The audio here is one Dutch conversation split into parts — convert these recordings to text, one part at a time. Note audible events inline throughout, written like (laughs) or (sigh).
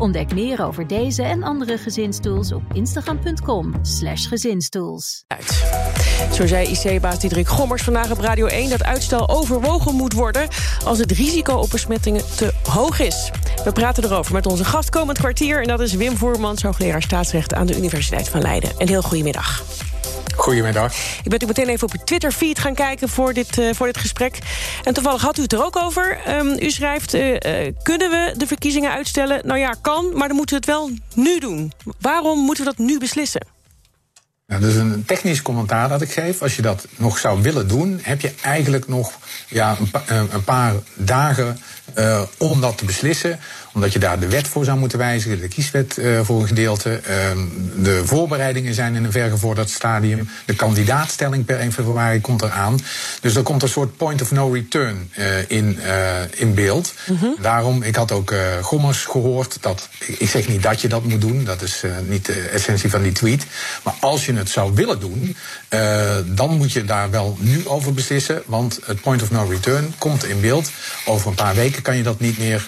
Ontdek meer over deze en andere gezinstools op instagram.com/slash gezinstools. Zo zei IC-baas Diederik Gommers vandaag op Radio 1 dat uitstel overwogen moet worden als het risico op besmettingen te hoog is. We praten erover met onze gast komend kwartier en dat is Wim Voermans, hoogleraar staatsrecht aan de Universiteit van Leiden. Een heel goedemiddag. Goedemiddag. Ik ben u meteen even op uw Twitter-feed gaan kijken voor dit, uh, voor dit gesprek. En toevallig had u het er ook over. Um, u schrijft, uh, uh, kunnen we de verkiezingen uitstellen? Nou ja, kan, maar dan moeten we het wel nu doen. Waarom moeten we dat nu beslissen? Nou, dat is een technisch commentaar dat ik geef. Als je dat nog zou willen doen, heb je eigenlijk nog ja, een, pa een paar dagen uh, om dat te beslissen omdat je daar de wet voor zou moeten wijzigen, de kieswet uh, voor een gedeelte. Uh, de voorbereidingen zijn in een vergevorderd stadium. De kandidaatstelling per 1 februari komt eraan. Dus er komt een soort point of no return in, in beeld. Mm -hmm. Daarom, ik had ook Gommers gehoord dat. Ik zeg niet dat je dat moet doen, dat is niet de essentie van die tweet. Maar als je het zou willen doen, dan moet je daar wel nu over beslissen. Want het point of no return komt in beeld. Over een paar weken kan je dat niet meer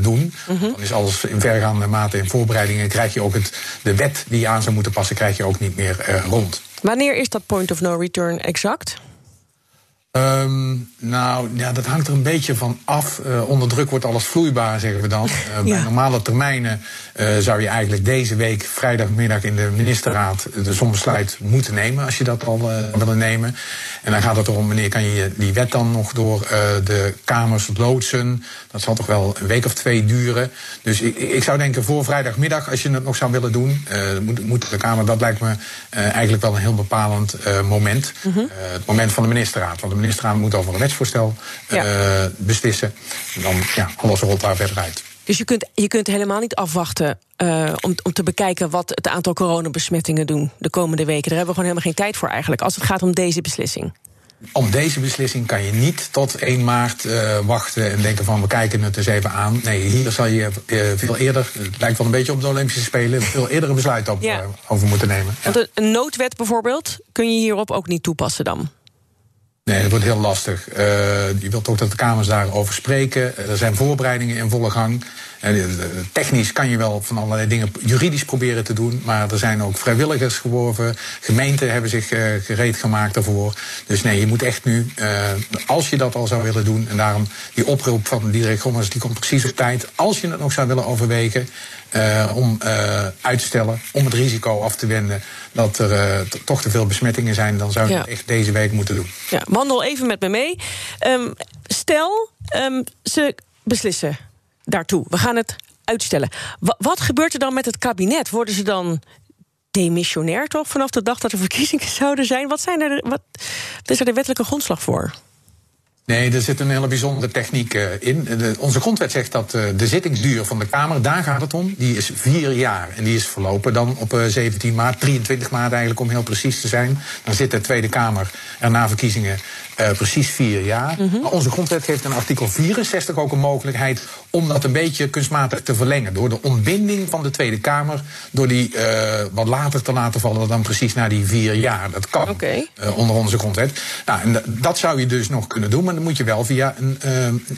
doen. Mm -hmm. Dan is alles in vergaande mate in voorbereidingen. Krijg je ook het, de wet die je aan zou moeten passen, krijg je ook niet meer uh, rond. Wanneer is dat point of no return exact? Um, nou, ja, dat hangt er een beetje van af. Uh, onder druk wordt alles vloeibaar, zeggen we dan. (laughs) Uh, ja. Bij normale termijnen uh, zou je eigenlijk deze week, vrijdagmiddag in de ministerraad, de zo'n besluit moeten nemen, als je dat al willen nemen. En dan gaat het erom, wanneer kan je die wet dan nog door de Kamers loodsen. Dat zal toch wel een week of twee duren. Dus ik, ik zou denken, voor vrijdagmiddag, als je het nog zou willen doen, moet, moet de Kamer, dat lijkt me eigenlijk wel een heel bepalend moment. Mm -hmm. het moment van de ministerraad. Want de ministerraad moet over een wetsvoorstel ja. uh, beslissen. En dan, ja, alles rolt daar verder uit. Dus je kunt, je kunt helemaal niet afwachten uh, om, om te bekijken wat het aantal coronabesmettingen doen de komende weken. Daar hebben we gewoon helemaal geen tijd voor eigenlijk, als het gaat om deze beslissing. Om deze beslissing kan je niet tot 1 maart uh, wachten en denken van we kijken het eens even aan. Nee, hier zal je uh, veel eerder, het lijkt wel een beetje op de Olympische Spelen, (laughs) veel eerder een besluit op, ja. over moeten nemen. Want ja. een noodwet bijvoorbeeld kun je hierop ook niet toepassen dan? Nee, dat wordt heel lastig. Uh, je wilt ook dat de Kamers daarover spreken. Er zijn voorbereidingen in volle gang. Uh, technisch kan je wel van allerlei dingen juridisch proberen te doen. Maar er zijn ook vrijwilligers geworven. Gemeenten hebben zich uh, gereed gemaakt daarvoor. Dus nee, je moet echt nu, als je dat al zou willen doen. En daarom die oproep van Diederik Gommers, die komt precies op tijd. Als je het nog zou willen overwegen. Uh, om uh, uit te stellen, om het risico af te wenden dat er uh, toch te veel besmettingen zijn, dan zou je ja. echt deze week moeten doen. Ja, wandel even met me mee. Um, stel, um, ze beslissen daartoe. We gaan het uitstellen. W wat gebeurt er dan met het kabinet? Worden ze dan demissionair toch vanaf de dag dat er verkiezingen (laughs) zouden zijn? Wat, zijn er, wat is er de wettelijke grondslag voor? Nee, er zit een hele bijzondere techniek uh, in. De, onze grondwet zegt dat uh, de zittingsduur van de Kamer, daar gaat het om, die is vier jaar. En die is verlopen dan op uh, 17 maart, 23 maart eigenlijk om heel precies te zijn. Dan zit de Tweede Kamer er na verkiezingen uh, precies vier jaar. Mm -hmm. Maar onze grondwet geeft in artikel 64 ook een mogelijkheid om dat een beetje kunstmatig te verlengen. Door de ontbinding van de Tweede Kamer, door die uh, wat later te laten vallen dan precies na die vier jaar. Dat kan okay. uh, onder onze grondwet. Nou, en dat zou je dus nog kunnen doen, maar dan moet je wel via een.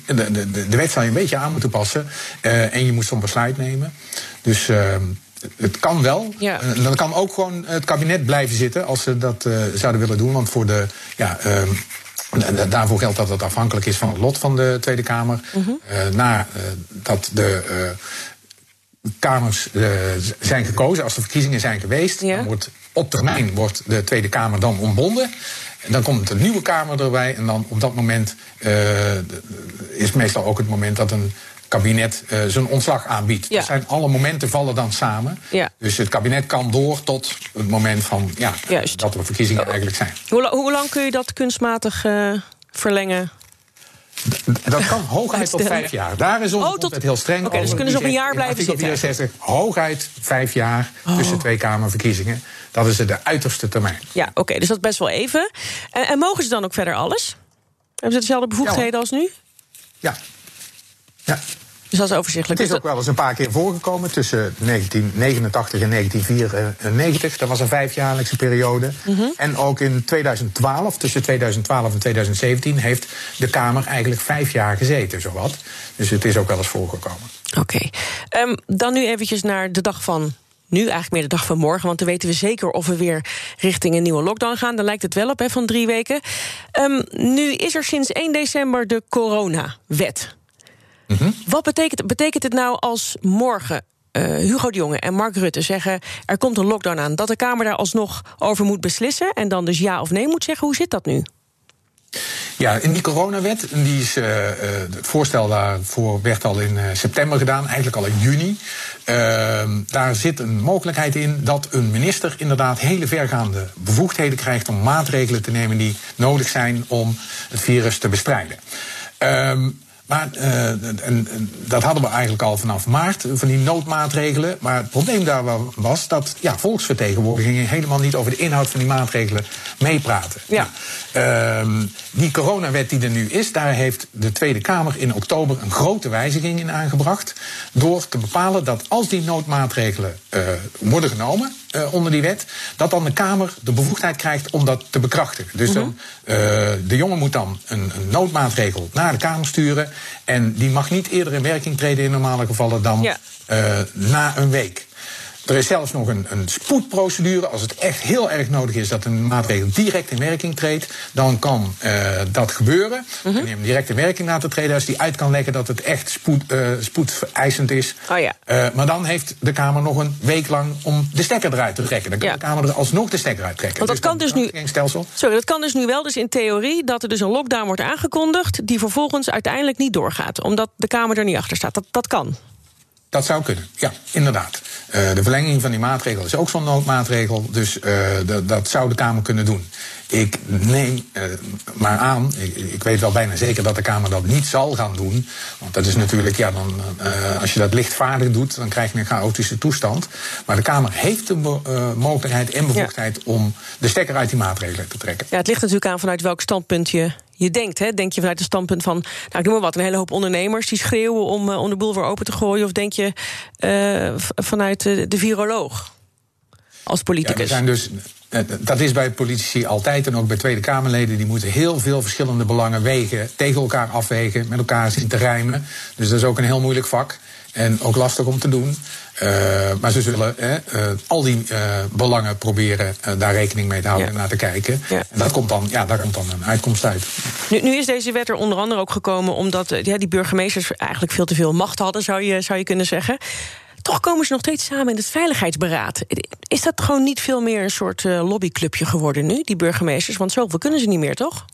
de, de, de wet zou je een beetje aan moeten passen. en je moet zo'n besluit nemen. Dus het kan wel. Ja. Uh, dan kan ook gewoon het kabinet blijven zitten als ze dat uh, zouden willen doen. Want voor de. Ja, uh, daarvoor geldt dat het afhankelijk is van het lot van de Tweede Kamer. Uh -huh. Nadat de Kamers zijn gekozen, als de verkiezingen zijn geweest, ja. dan wordt op termijn wordt de Tweede Kamer dan ontbonden. En dan komt een nieuwe Kamer erbij. En dan op dat moment is meestal ook het moment dat een kabinet uh, zijn ontslag aanbiedt. Ja. Dat zijn alle momenten vallen dan samen. Ja. Dus het kabinet kan door tot het moment van ja, dat er verkiezingen eigenlijk zijn. Hoe, hoe lang kun je dat kunstmatig uh, verlengen? Dat kan hooguit tot vijf jaar. Daar is onze oh, tot... heel streng Oké, dus kunnen ze nog een jaar blijven zitten? 64, hooguit vijf jaar oh. tussen twee Kamerverkiezingen. Dat is de uiterste termijn. Ja, oké, dus dat is best wel even. En, en, mogen ze dan ook verder alles? Hebben ze dezelfde bevoegdheden als nu? Ja. Ja. Dus dat is overzichtelijk. Het is ook wel eens een paar keer voorgekomen tussen 1989 en 1994. Dat was een vijfjaarlijkse periode. Mhm. En ook in 2012, tussen 2012 en 2017, heeft de Kamer eigenlijk vijf jaar gezeten, zowat. Dus het is ook wel eens voorgekomen. Oké. Ehm, dan nu eventjes naar de dag van nu, eigenlijk meer de dag van morgen. Want dan weten we zeker of we weer richting een nieuwe lockdown gaan. Daar lijkt het wel op, hè, van drie weken. Um, nu is er sinds 1 december de coronawet. Mhm. Wat betekent, betekent het nou als morgen uh, Hugo de Jonge en Mark Rutte zeggen... er komt een lockdown aan, dat de Kamer daar alsnog over moet beslissen... en dan dus ja of nee moet zeggen? Hoe zit dat nu? Ja, in die coronawet, die is, uh, het voorstel daarvoor werd al in september gedaan, eigenlijk al in juni. Ehm, daar zit een mogelijkheid in dat een minister inderdaad hele vergaande bevoegdheden krijgt om maatregelen te nemen die nodig zijn om het virus te bestrijden. Ehm, maar uh, en, en, dat hadden we eigenlijk al vanaf maart, van die noodmaatregelen. Maar het probleem daar was dat ja, volksvertegenwoordigingen helemaal niet over de inhoud van die maatregelen meepraten. Ja. Uh, die coronawet die er nu is, daar heeft de Tweede Kamer in oktober een grote wijziging in aangebracht. Door te bepalen dat als die noodmaatregelen uh, worden genomen, uh, onder die wet, dat dan de Kamer de bevoegdheid krijgt om dat te bekrachtigen. Dus dan, uh, de jongen moet dan een, een, noodmaatregel naar de Kamer sturen. En die mag niet eerder in werking treden in normale gevallen dan ja. uh, na een week. Er is zelfs nog een, een, spoedprocedure. Als het echt heel erg nodig is dat een maatregel direct in werking treedt, dan kan uh, dat gebeuren. Mm -hmm. En direct in werking laten treden als die uit kan leggen dat het echt spoed, uh, spoedvereisend is. Oh ja. uh, maar dan heeft de Kamer nog een week lang om de stekker eruit te trekken. Dan kan ja. de Kamer er alsnog de stekker uit trekken. Want dat dus kan dus nu. Sorry, dat kan dus nu wel. Dus in theorie dat er dus een lockdown wordt aangekondigd, die vervolgens uiteindelijk niet doorgaat, omdat de Kamer er niet achter staat. Dat, dat kan. Dat zou kunnen, ja, inderdaad. Uh, de verlenging van die maatregel is ook zo'n noodmaatregel. Dus uh, dat zou de Kamer kunnen doen. Ik neem uh, maar aan, ik, ik, weet wel bijna zeker dat de Kamer dat niet zal gaan doen. Want dat is natuurlijk, ja, dan, als je dat lichtvaardig doet, dan krijg je een chaotische toestand. Maar de Kamer heeft de mogelijkheid en bevoegdheid ja. om de stekker uit die maatregelen te trekken. Ja, het ligt natuurlijk aan vanuit welk standpunt je je denkt. Hè? Denk je vanuit het standpunt van, nou, ik noem maar wat, een hele hoop ondernemers die schreeuwen om, uh, om de boel weer open te gooien? Of denk je uh, vanuit de, de viroloog als politicus? Zijn dus, dat is bij politici altijd en ook bij Tweede Kamerleden. Die moeten heel veel verschillende belangen wegen, tegen elkaar afwegen, met elkaar zien te rijmen. Dus dat is ook een heel moeilijk vak. En ook lastig om te doen. Uh, maar ze zullen uh, al die uh, belangen proberen daar rekening mee te houden ja. en naar te kijken. Ja. En dat komt dan, ja, daar komt dan een uitkomst uit. Nu, nu, is deze wet er onder andere ook gekomen omdat ja, die burgemeesters eigenlijk veel te veel macht hadden, zou je, zou je kunnen zeggen. Toch komen ze nog steeds samen in het Veiligheidsberaad. Is dat gewoon niet veel meer een soort lobbyclubje geworden nu, die burgemeesters? Want zoveel kunnen ze niet meer, toch?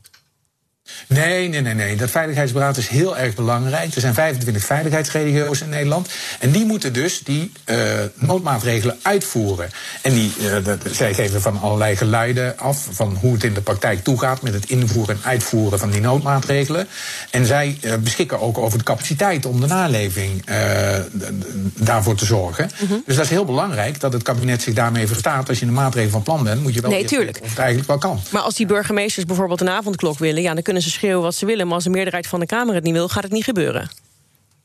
Nee, nee, nee, nee. Dat veiligheidsberaad is heel erg belangrijk. Er zijn 25 veiligheidsregio's in Nederland. En die moeten dus die uh, noodmaatregelen uitvoeren. En die, uh, dat, zij geven van allerlei geluiden af van hoe het in de praktijk toegaat met het invoeren en uitvoeren van die noodmaatregelen. En zij uh, beschikken ook over de capaciteit om de naleving daarvoor te zorgen. Mm -hmm. Dus dat is heel belangrijk dat het kabinet zich daarmee verstaat. Als je een maatregel van plan bent, moet je wel nee, tuurlijk. of het eigenlijk wel kan. Maar als die burgemeesters bijvoorbeeld een avondklok willen, ja, dan kunnen ze schreeuwen wat ze willen. Maar als de meerderheid van de Kamer het niet wil, gaat het niet gebeuren.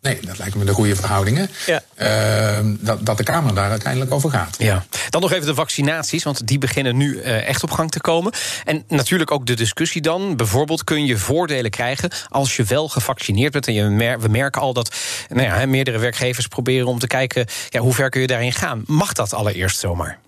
Nee, dat lijken me de goede verhoudingen. Ja. Uh, dat, dat de Kamer daar uiteindelijk over gaat. Ja. Dan nog even de vaccinaties, want die beginnen nu uh, echt op gang te komen. En natuurlijk ook de discussie dan. Bijvoorbeeld kun je voordelen krijgen als je wel gevaccineerd bent. En je mer we merken al dat nou ja, meerdere werkgevers proberen om te kijken... Ja, hoe ver kun je daarin gaan. Mag dat allereerst zomaar?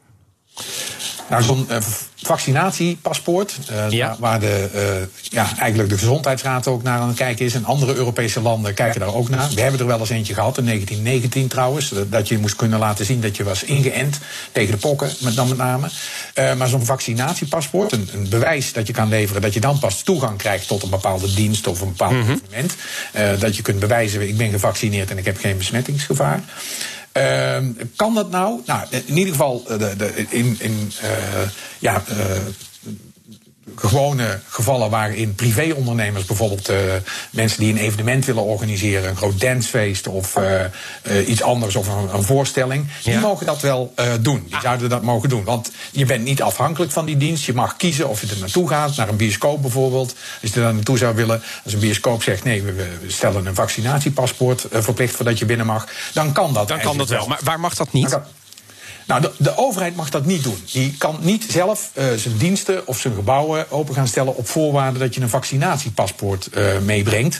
Nou, zo'n uh, vaccinatiepaspoort, uh, ja. waar de, uh, ja, eigenlijk de gezondheidsraad ook naar aan het kijken is. En andere Europese landen kijken daar ook naar. We hebben er wel eens eentje gehad, in 1919 trouwens. Dat je moest kunnen laten zien dat je was ingeënt tegen de pokken, met dan met name. maar zo'n vaccinatiepaspoort, een, een, bewijs dat je kan leveren dat je dan pas toegang krijgt tot een bepaalde dienst of een bepaald mm -hmm. evenement. dat je kunt bewijzen, ik ben gevaccineerd en ik heb geen besmettingsgevaar. Uh, kan dat nou? Nou, in ieder geval, de, de, in, in uh, ja, uh, gewone gevallen waarin privéondernemers, bijvoorbeeld uh, mensen die een evenement willen organiseren, een groot dancefeest of uh, uh, iets anders of een, een voorstelling, ja. die mogen dat wel doen. Die zouden dat mogen doen. Want je bent niet afhankelijk van die dienst. Je mag kiezen of je er naartoe gaat, naar een bioscoop bijvoorbeeld. Als je er naartoe zou willen, als een bioscoop zegt nee, we, we stellen een vaccinatiepaspoort verplicht voordat je binnen mag, dan kan dat. Dan kan dat wel. Maar waar mag dat niet? Nou, de, de, overheid mag dat niet doen. Die kan niet zelf uh, zijn diensten of zijn gebouwen open gaan stellen op voorwaarde dat je een vaccinatiepaspoort uh, meebrengt.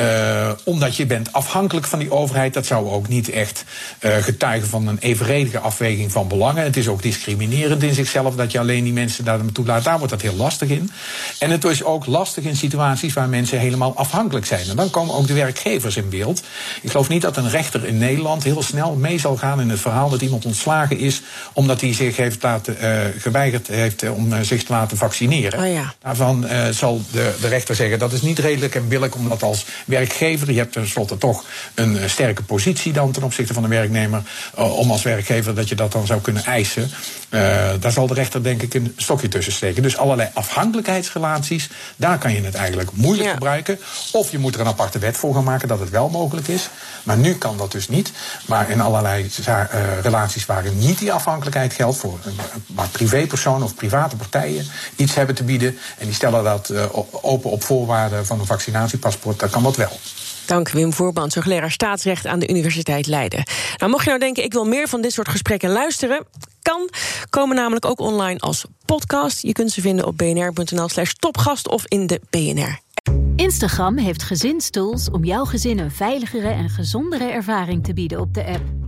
Uh, omdat je bent afhankelijk van die overheid. Dat zou ook niet echt getuigen van een evenredige afweging van belangen. Het is ook discriminerend in zichzelf dat je alleen die mensen daar naartoe laat. Daar wordt dat heel lastig in. En het is ook lastig in situaties waar mensen helemaal afhankelijk zijn. En dan komen ook de werkgevers in beeld. Ik geloof niet dat een rechter in Nederland heel snel mee zal gaan in het verhaal dat iemand ontslagen is is omdat hij zich heeft laten, uh, geweigerd heeft uh, om zich te laten vaccineren. Oh ja. Daarvan zal de, de rechter zeggen dat is niet redelijk en billig, omdat als werkgever, je hebt tenslotte toch een sterke positie dan ten opzichte van de werknemer, om als werkgever dat je dat dan zou kunnen eisen. daar zal de rechter denk ik een stokje tussen steken. Dus allerlei afhankelijkheidsrelaties, daar kan je het eigenlijk moeilijk ja. gebruiken. Of je moet er een aparte wet voor gaan maken dat het wel mogelijk is. Maar nu kan dat dus niet. Maar in allerlei relaties waarin niet die afhankelijkheid geldt voor maar privépersonen of private partijen iets hebben te bieden. En die stellen dat uh, open op voorwaarden van een vaccinatiepaspoort, dan kan dat wel. Dank Wim Voorband, hoogleraar staatsrecht aan de Universiteit Leiden. Nou, mocht je nou denken, ik wil meer van dit soort gesprekken luisteren, kan. Komen namelijk ook online als podcast. Je kunt ze vinden op bnr.nl slash topgast of in de BNR. Instagram heeft gezinstools om jouw gezin een veiligere en gezondere ervaring te bieden op de app.